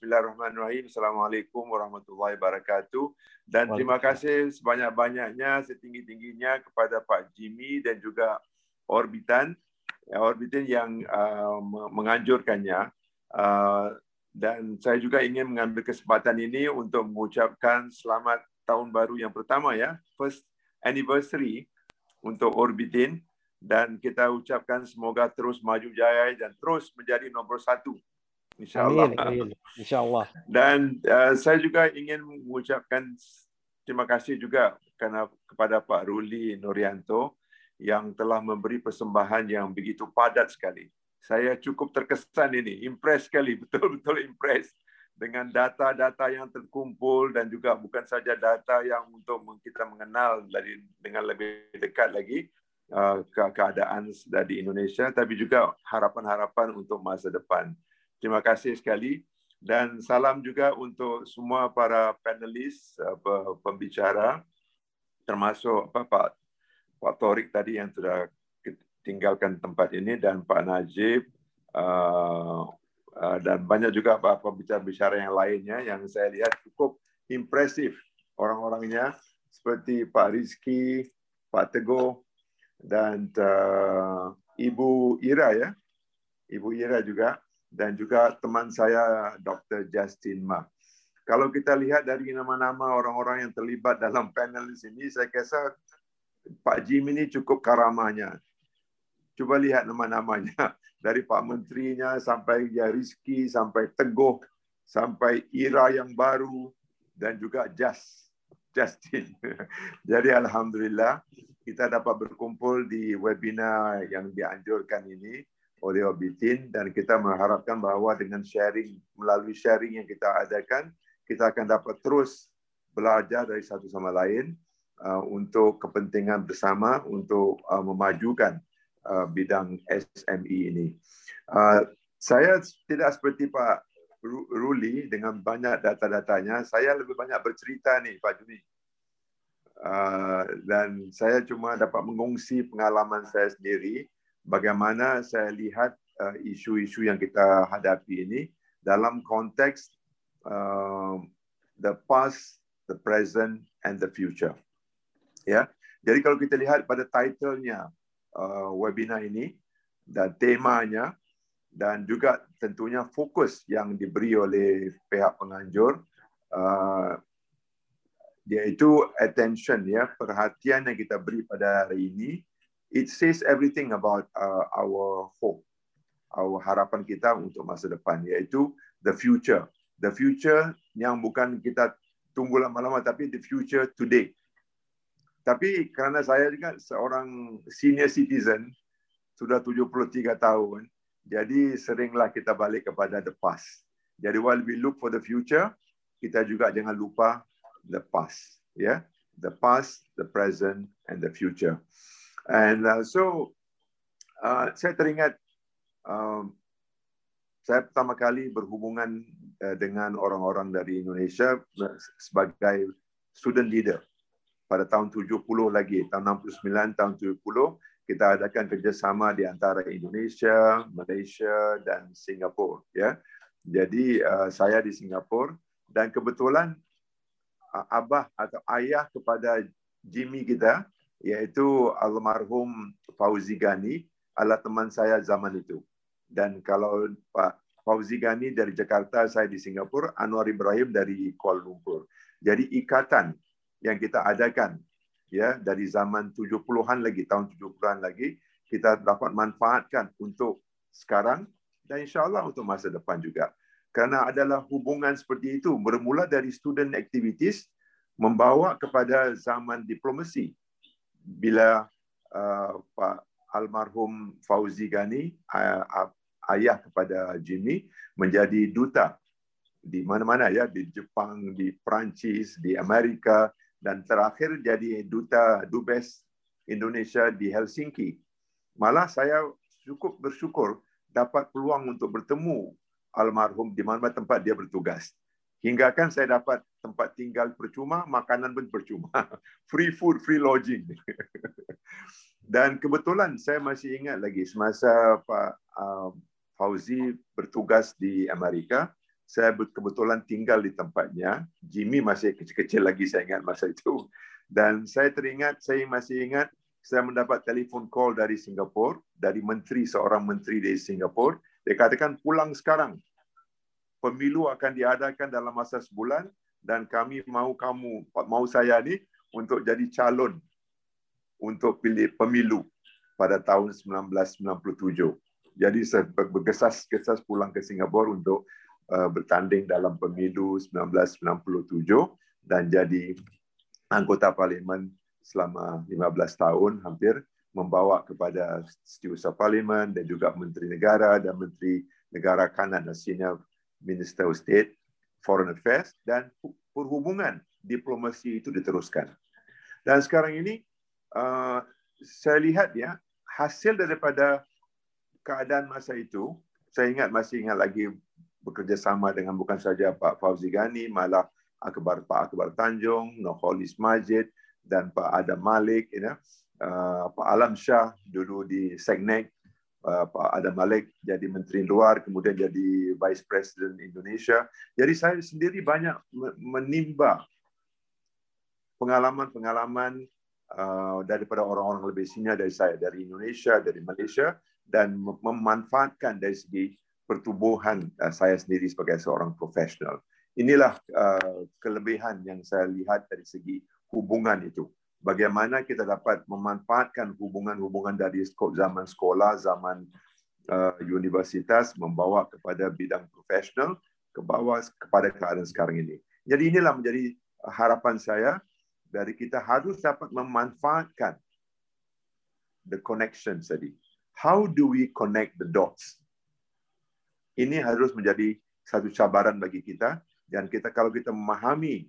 Bismillahirrahmanirrahim. Assalamualaikum warahmatullahi wabarakatuh. Dan terima kasih sebanyak-banyaknya, setinggi-tingginya kepada Pak Jimmy dan juga Orbitan, ya, Orbitan yang uh, menganjurkannya. Uh, dan saya juga ingin mengambil kesempatan ini untuk mengucapkan selamat tahun baru yang pertama ya, first anniversary untuk Orbitin dan kita ucapkan semoga terus maju jaya dan terus menjadi nombor satu InsyaAllah. Amin. InsyaAllah. Dan uh, saya juga ingin mengucapkan terima kasih juga kerana kepada Pak Ruli Nurianto yang telah memberi persembahan yang begitu padat sekali. Saya cukup terkesan ini, impress sekali, betul-betul impress dengan data-data yang terkumpul dan juga bukan saja data yang untuk kita mengenal dari dengan lebih dekat lagi uh, keadaan di Indonesia, tapi juga harapan-harapan untuk masa depan. Terima kasih sekali. Dan salam juga untuk semua para panelis pembicara termasuk apa Pak Pak Torik tadi yang sudah tinggalkan tempat ini dan Pak Najib uh, dan banyak juga Pak pembicara-bicara yang lainnya yang saya lihat cukup impresif orang-orangnya seperti Pak Rizky, Pak Teguh dan uh, Ibu Ira ya, Ibu Ira juga dan juga teman saya Dr. Justin Ma. Kalau kita lihat dari nama-nama orang-orang yang terlibat dalam panel di sini, saya rasa Pak Jim ini cukup karamanya. Coba lihat nama-namanya. Dari Pak Menterinya sampai ya Rizky, sampai Teguh, sampai Ira yang baru, dan juga Just, Justin. Jadi Alhamdulillah, kita dapat berkumpul di webinar yang dianjurkan ini oleh Obitin dan kita mengharapkan bahawa dengan sharing melalui sharing yang kita adakan kita akan dapat terus belajar dari satu sama lain uh, untuk kepentingan bersama untuk uh, memajukan uh, bidang SME ini. Uh, saya tidak seperti Pak Ruli dengan banyak data-datanya. Saya lebih banyak bercerita nih Pak Juni. Uh, dan saya cuma dapat mengongsi pengalaman saya sendiri bagaimana saya lihat uh, isu-isu yang kita hadapi ini dalam konteks uh, the past, the present, and the future. Ya, jadi kalau kita lihat pada titlenya uh, webinar ini dan temanya dan juga tentunya fokus yang diberi oleh pihak penganjur, uh, iaitu attention ya perhatian yang kita beri pada hari ini it says everything about uh, our hope, our harapan kita untuk masa depan, yaitu the future. The future yang bukan kita tunggu lama-lama, tapi the future today. Tapi kerana saya juga seorang senior citizen, sudah 73 tahun, jadi seringlah kita balik kepada the past. Jadi while we look for the future, kita juga jangan lupa the past. Yeah? The past, the present, and the future. And uh, so uh, saya teringat um, saya pertama kali berhubungan uh, dengan orang-orang dari Indonesia sebagai student leader pada tahun 70 lagi, tahun 69, tahun 70 kita adakan kerjasama di antara Indonesia, Malaysia dan Singapura. Ya, jadi uh, saya di Singapura dan kebetulan uh, abah atau ayah kepada Jimmy kita iaitu almarhum Fauzi Gani adalah teman saya zaman itu. Dan kalau Pak Fauzi Gani dari Jakarta, saya di Singapura, Anwar Ibrahim dari Kuala Lumpur. Jadi ikatan yang kita adakan ya dari zaman 70-an lagi, tahun 70-an lagi, kita dapat manfaatkan untuk sekarang dan insya Allah untuk masa depan juga. Karena adalah hubungan seperti itu bermula dari student activities membawa kepada zaman diplomasi bila uh, Pak almarhum Fauzi Gani uh, ayah kepada Jimmy menjadi duta di mana-mana ya di Jepang, di Perancis, di Amerika dan terakhir jadi duta dubes Indonesia di Helsinki. Malah saya cukup bersyukur dapat peluang untuk bertemu almarhum di mana tempat dia bertugas. Hingga kan saya dapat tempat tinggal percuma, makanan pun percuma. Free food, free lodging. Dan kebetulan saya masih ingat lagi semasa Pak uh, Fauzi bertugas di Amerika, saya kebetulan tinggal di tempatnya. Jimmy masih kecil-kecil lagi saya ingat masa itu. Dan saya teringat, saya masih ingat saya mendapat telefon call dari Singapura, dari menteri, seorang menteri dari Singapura. Dia katakan pulang sekarang. Pemilu akan diadakan dalam masa sebulan dan kami mau kamu, mau saya ni untuk jadi calon untuk pilih pemilu pada tahun 1997. Jadi saya bergesas-gesas pulang ke Singapura untuk Uh, bertanding dalam pemilu 1997 dan jadi anggota parlimen selama 15 tahun hampir membawa kepada setiausaha parlimen dan juga menteri negara dan menteri negara kanan dan senior minister of state foreign affairs dan perhubungan diplomasi itu diteruskan. Dan sekarang ini uh, saya lihat ya hasil daripada keadaan masa itu saya ingat masih ingat lagi bekerjasama dengan bukan saja Pak Fauzi Ghani, malah Akbar Pak Akbar Tanjung, Noholis Majid dan Pak Adam Malik, uh, Pak Alam Shah dulu di Segnek, Pak Adam Malik jadi Menteri Luar, kemudian jadi Vice President Indonesia. Jadi saya sendiri banyak menimba pengalaman-pengalaman uh, daripada orang-orang lebih senior dari saya, dari Indonesia, dari Malaysia, dan memanfaatkan dari segi pertubuhan uh, saya sendiri sebagai seorang profesional. Inilah uh, kelebihan yang saya lihat dari segi hubungan itu. Bagaimana kita dapat memanfaatkan hubungan-hubungan dari zaman sekolah, zaman uh, universitas, membawa kepada bidang profesional, ke bawah kepada keadaan sekarang ini. Jadi inilah menjadi harapan saya dari kita harus dapat memanfaatkan the connection tadi. How do we connect the dots? Ini harus menjadi satu cabaran bagi kita dan kita kalau kita memahami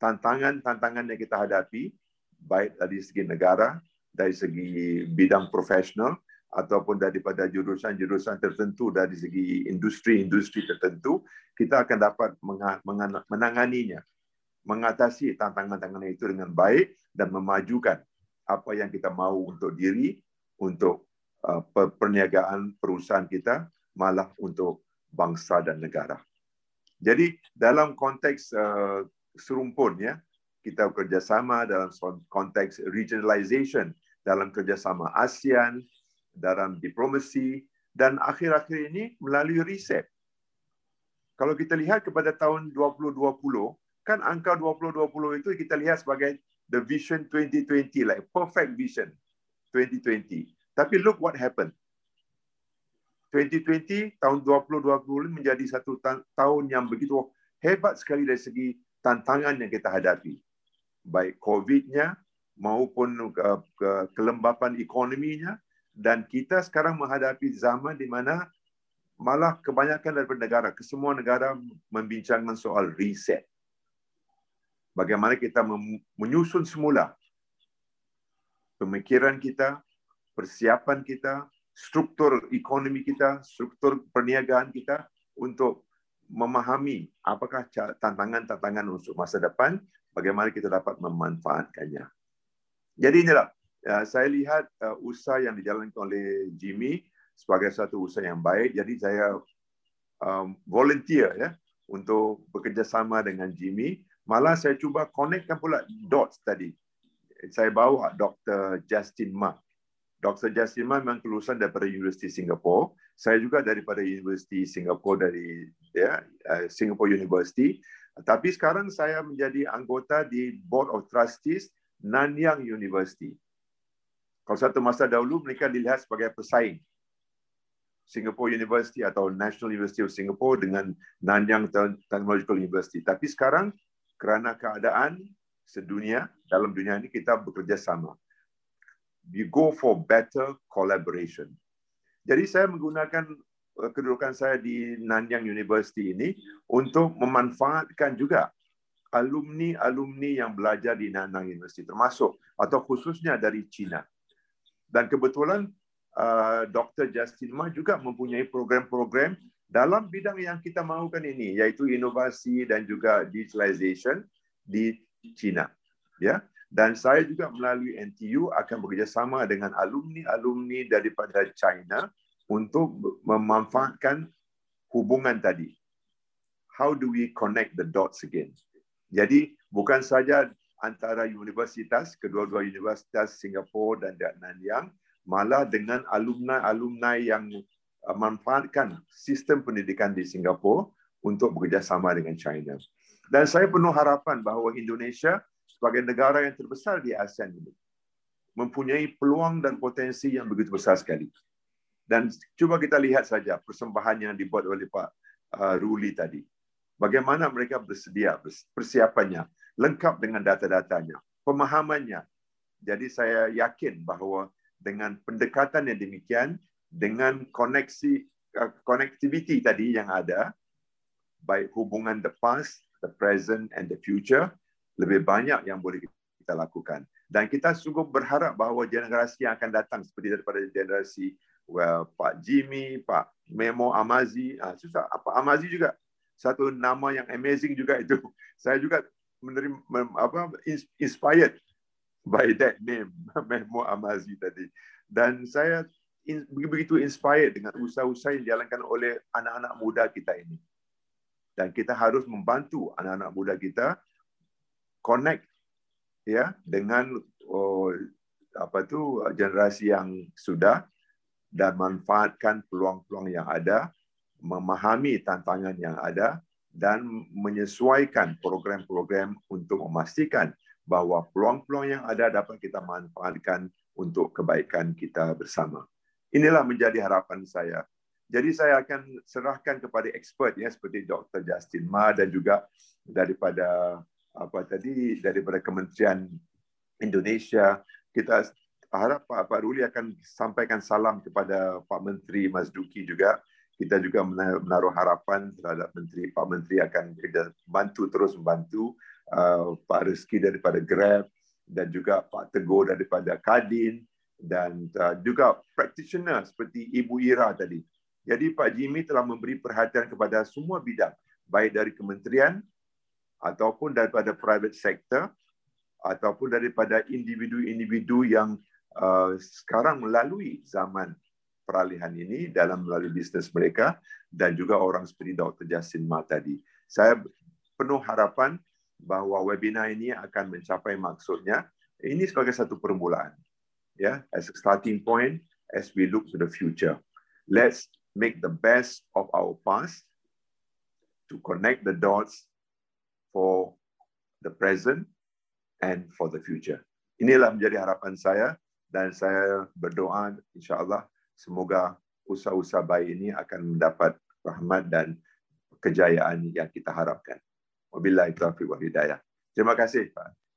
tantangan-tantangan yang kita hadapi baik dari segi negara, dari segi bidang profesional ataupun daripada jurusan-jurusan tertentu dari segi industri-industri tertentu, kita akan dapat menanganinya, mengatasi tantangan-tantangan itu dengan baik dan memajukan apa yang kita mau untuk diri, untuk uh, perniagaan perusahaan kita malah untuk bangsa dan negara. Jadi dalam konteks uh, serumpun ya, kita bekerjasama dalam konteks regionalization, dalam kerjasama ASEAN, dalam diplomasi, dan akhir-akhir ini melalui riset. Kalau kita lihat kepada tahun 2020, kan angka 2020 itu kita lihat sebagai the vision 2020, like perfect vision 2020. Tapi look what happened. 2020 tahun 2020 menjadi satu tahun yang begitu hebat sekali dari segi tantangan yang kita hadapi baik COVID-nya maupun uh, kelembapan ekonominya. Dan kita sekarang menghadapi zaman di mana malah kebanyakan daripada negara kesemua negara membincangkan soal reset. Bagaimana kita menyusun semula pemikiran kita persiapan kita struktur ekonomi kita, struktur perniagaan kita untuk memahami apakah tantangan-tantangan untuk masa depan, bagaimana kita dapat memanfaatkannya. Jadi inilah, ya, saya lihat uh, usaha yang dijalankan oleh Jimmy sebagai satu usaha yang baik. Jadi saya um, volunteer ya untuk bekerjasama dengan Jimmy. Malah saya cuba connectkan pula dots tadi. Saya bawa Dr. Justin Mark Dr. Jasima memang kelulusan daripada Universiti Singapura. Saya juga daripada Universiti Singapura dari ya, uh, Singapore University. Tapi sekarang saya menjadi anggota di Board of Trustees Nanyang University. Kalau satu masa dahulu mereka dilihat sebagai pesaing Singapore University atau National University of Singapore dengan Nanyang Technological University. Tapi sekarang kerana keadaan sedunia dalam dunia ini kita bekerja sama you go for better collaboration. Jadi saya menggunakan kedudukan saya di Nanyang University ini untuk memanfaatkan juga alumni-alumni yang belajar di Nanyang University termasuk atau khususnya dari China. Dan kebetulan uh, Dr. Justin Ma juga mempunyai program-program dalam bidang yang kita mahukan ini yaitu inovasi dan juga digitalization di China. Ya. Dan saya juga melalui NTU akan bekerjasama dengan alumni-alumni daripada China untuk memanfaatkan hubungan tadi. how do we connect the dots again. Jadi bukan saja antara universitas, kedua-dua universitas Singapura dan Nanyang, malah dengan alumni-alumni yang uh, manfaatkan sistem pendidikan di Singapura untuk bekerjasama dengan China. Dan saya penuh harapan bahawa Indonesia sebagai negara yang terbesar di ASEAN ini mempunyai peluang dan potensi yang begitu besar sekali. Dan cuba kita lihat saja persembahan yang dibuat oleh Pak uh, Ruli tadi. Bagaimana mereka bersedia, persiapannya, lengkap dengan data-datanya, pemahamannya. Jadi saya yakin bahawa dengan pendekatan yang demikian, dengan koneksi uh, connectivity tadi yang ada, baik hubungan the past, the present and the future, lebih banyak yang boleh kita lakukan. Dan kita sungguh berharap bahawa generasi yang akan datang seperti daripada generasi well, Pak Jimmy, Pak Memo Amazi, ah, susah, apa Amazi juga satu nama yang amazing juga itu. Saya juga menerima apa inspired by that name Memo Amazi tadi. Dan saya begitu inspired dengan usaha-usaha yang dijalankan oleh anak-anak muda kita ini. Dan kita harus membantu anak-anak muda kita connect ya dengan oh, apa tu generasi yang sudah dan manfaatkan peluang-peluang yang ada, memahami tantangan yang ada dan menyesuaikan program-program untuk memastikan bahawa peluang-peluang yang ada dapat kita manfaatkan untuk kebaikan kita bersama. Inilah menjadi harapan saya. Jadi saya akan serahkan kepada expert ya seperti Dr. Justin Ma dan juga daripada apa tadi daripada Kementerian Indonesia kita harap Pak Pak Ruli akan sampaikan salam kepada Pak Menteri Mas Duki juga kita juga menaruh harapan terhadap menteri Pak Menteri akan bantu terus membantu uh, Pak Rizki daripada Grab dan juga Pak Teguh daripada Kadin dan uh, juga practitioner seperti Ibu Ira tadi. Jadi Pak Jimmy telah memberi perhatian kepada semua bidang baik dari kementerian ataupun daripada private sector ataupun daripada individu-individu yang uh, sekarang melalui zaman peralihan ini dalam melalui bisnes mereka dan juga orang seperti Dr. Justin Ma tadi. Saya penuh harapan bahawa webinar ini akan mencapai maksudnya. Ini sebagai satu permulaan. Ya, as a starting point as we look to the future. Let's make the best of our past to connect the dots for the present and for the future. Inilah menjadi harapan saya dan saya berdoa insyaAllah semoga usaha-usaha baik ini akan mendapat rahmat dan kejayaan yang kita harapkan. Wabillahi taufiq wa hidayah. Terima kasih Pak.